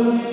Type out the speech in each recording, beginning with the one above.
Hallelujah.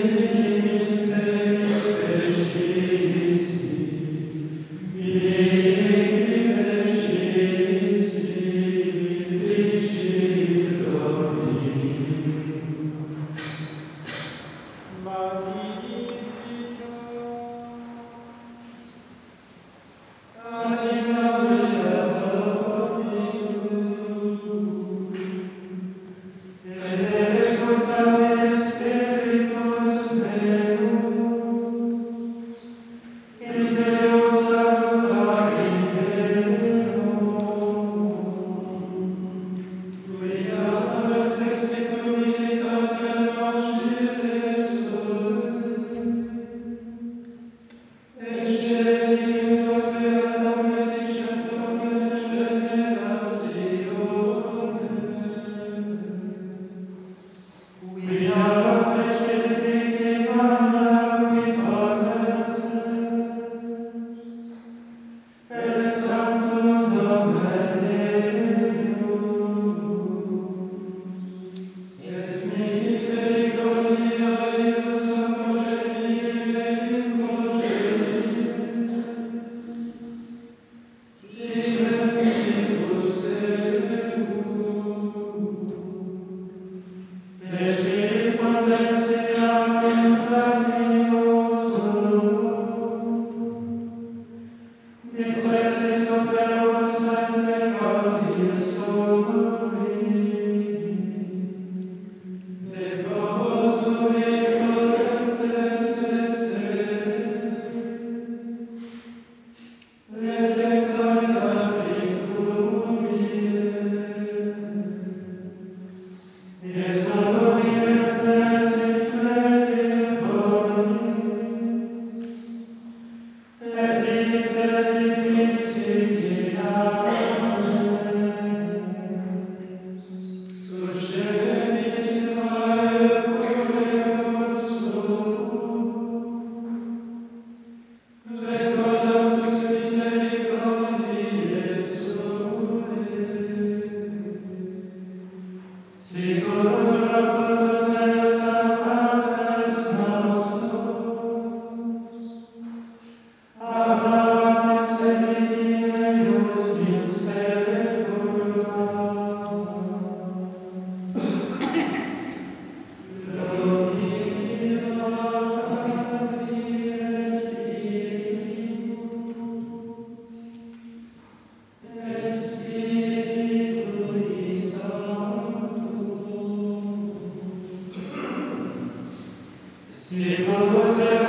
Amen. Si volete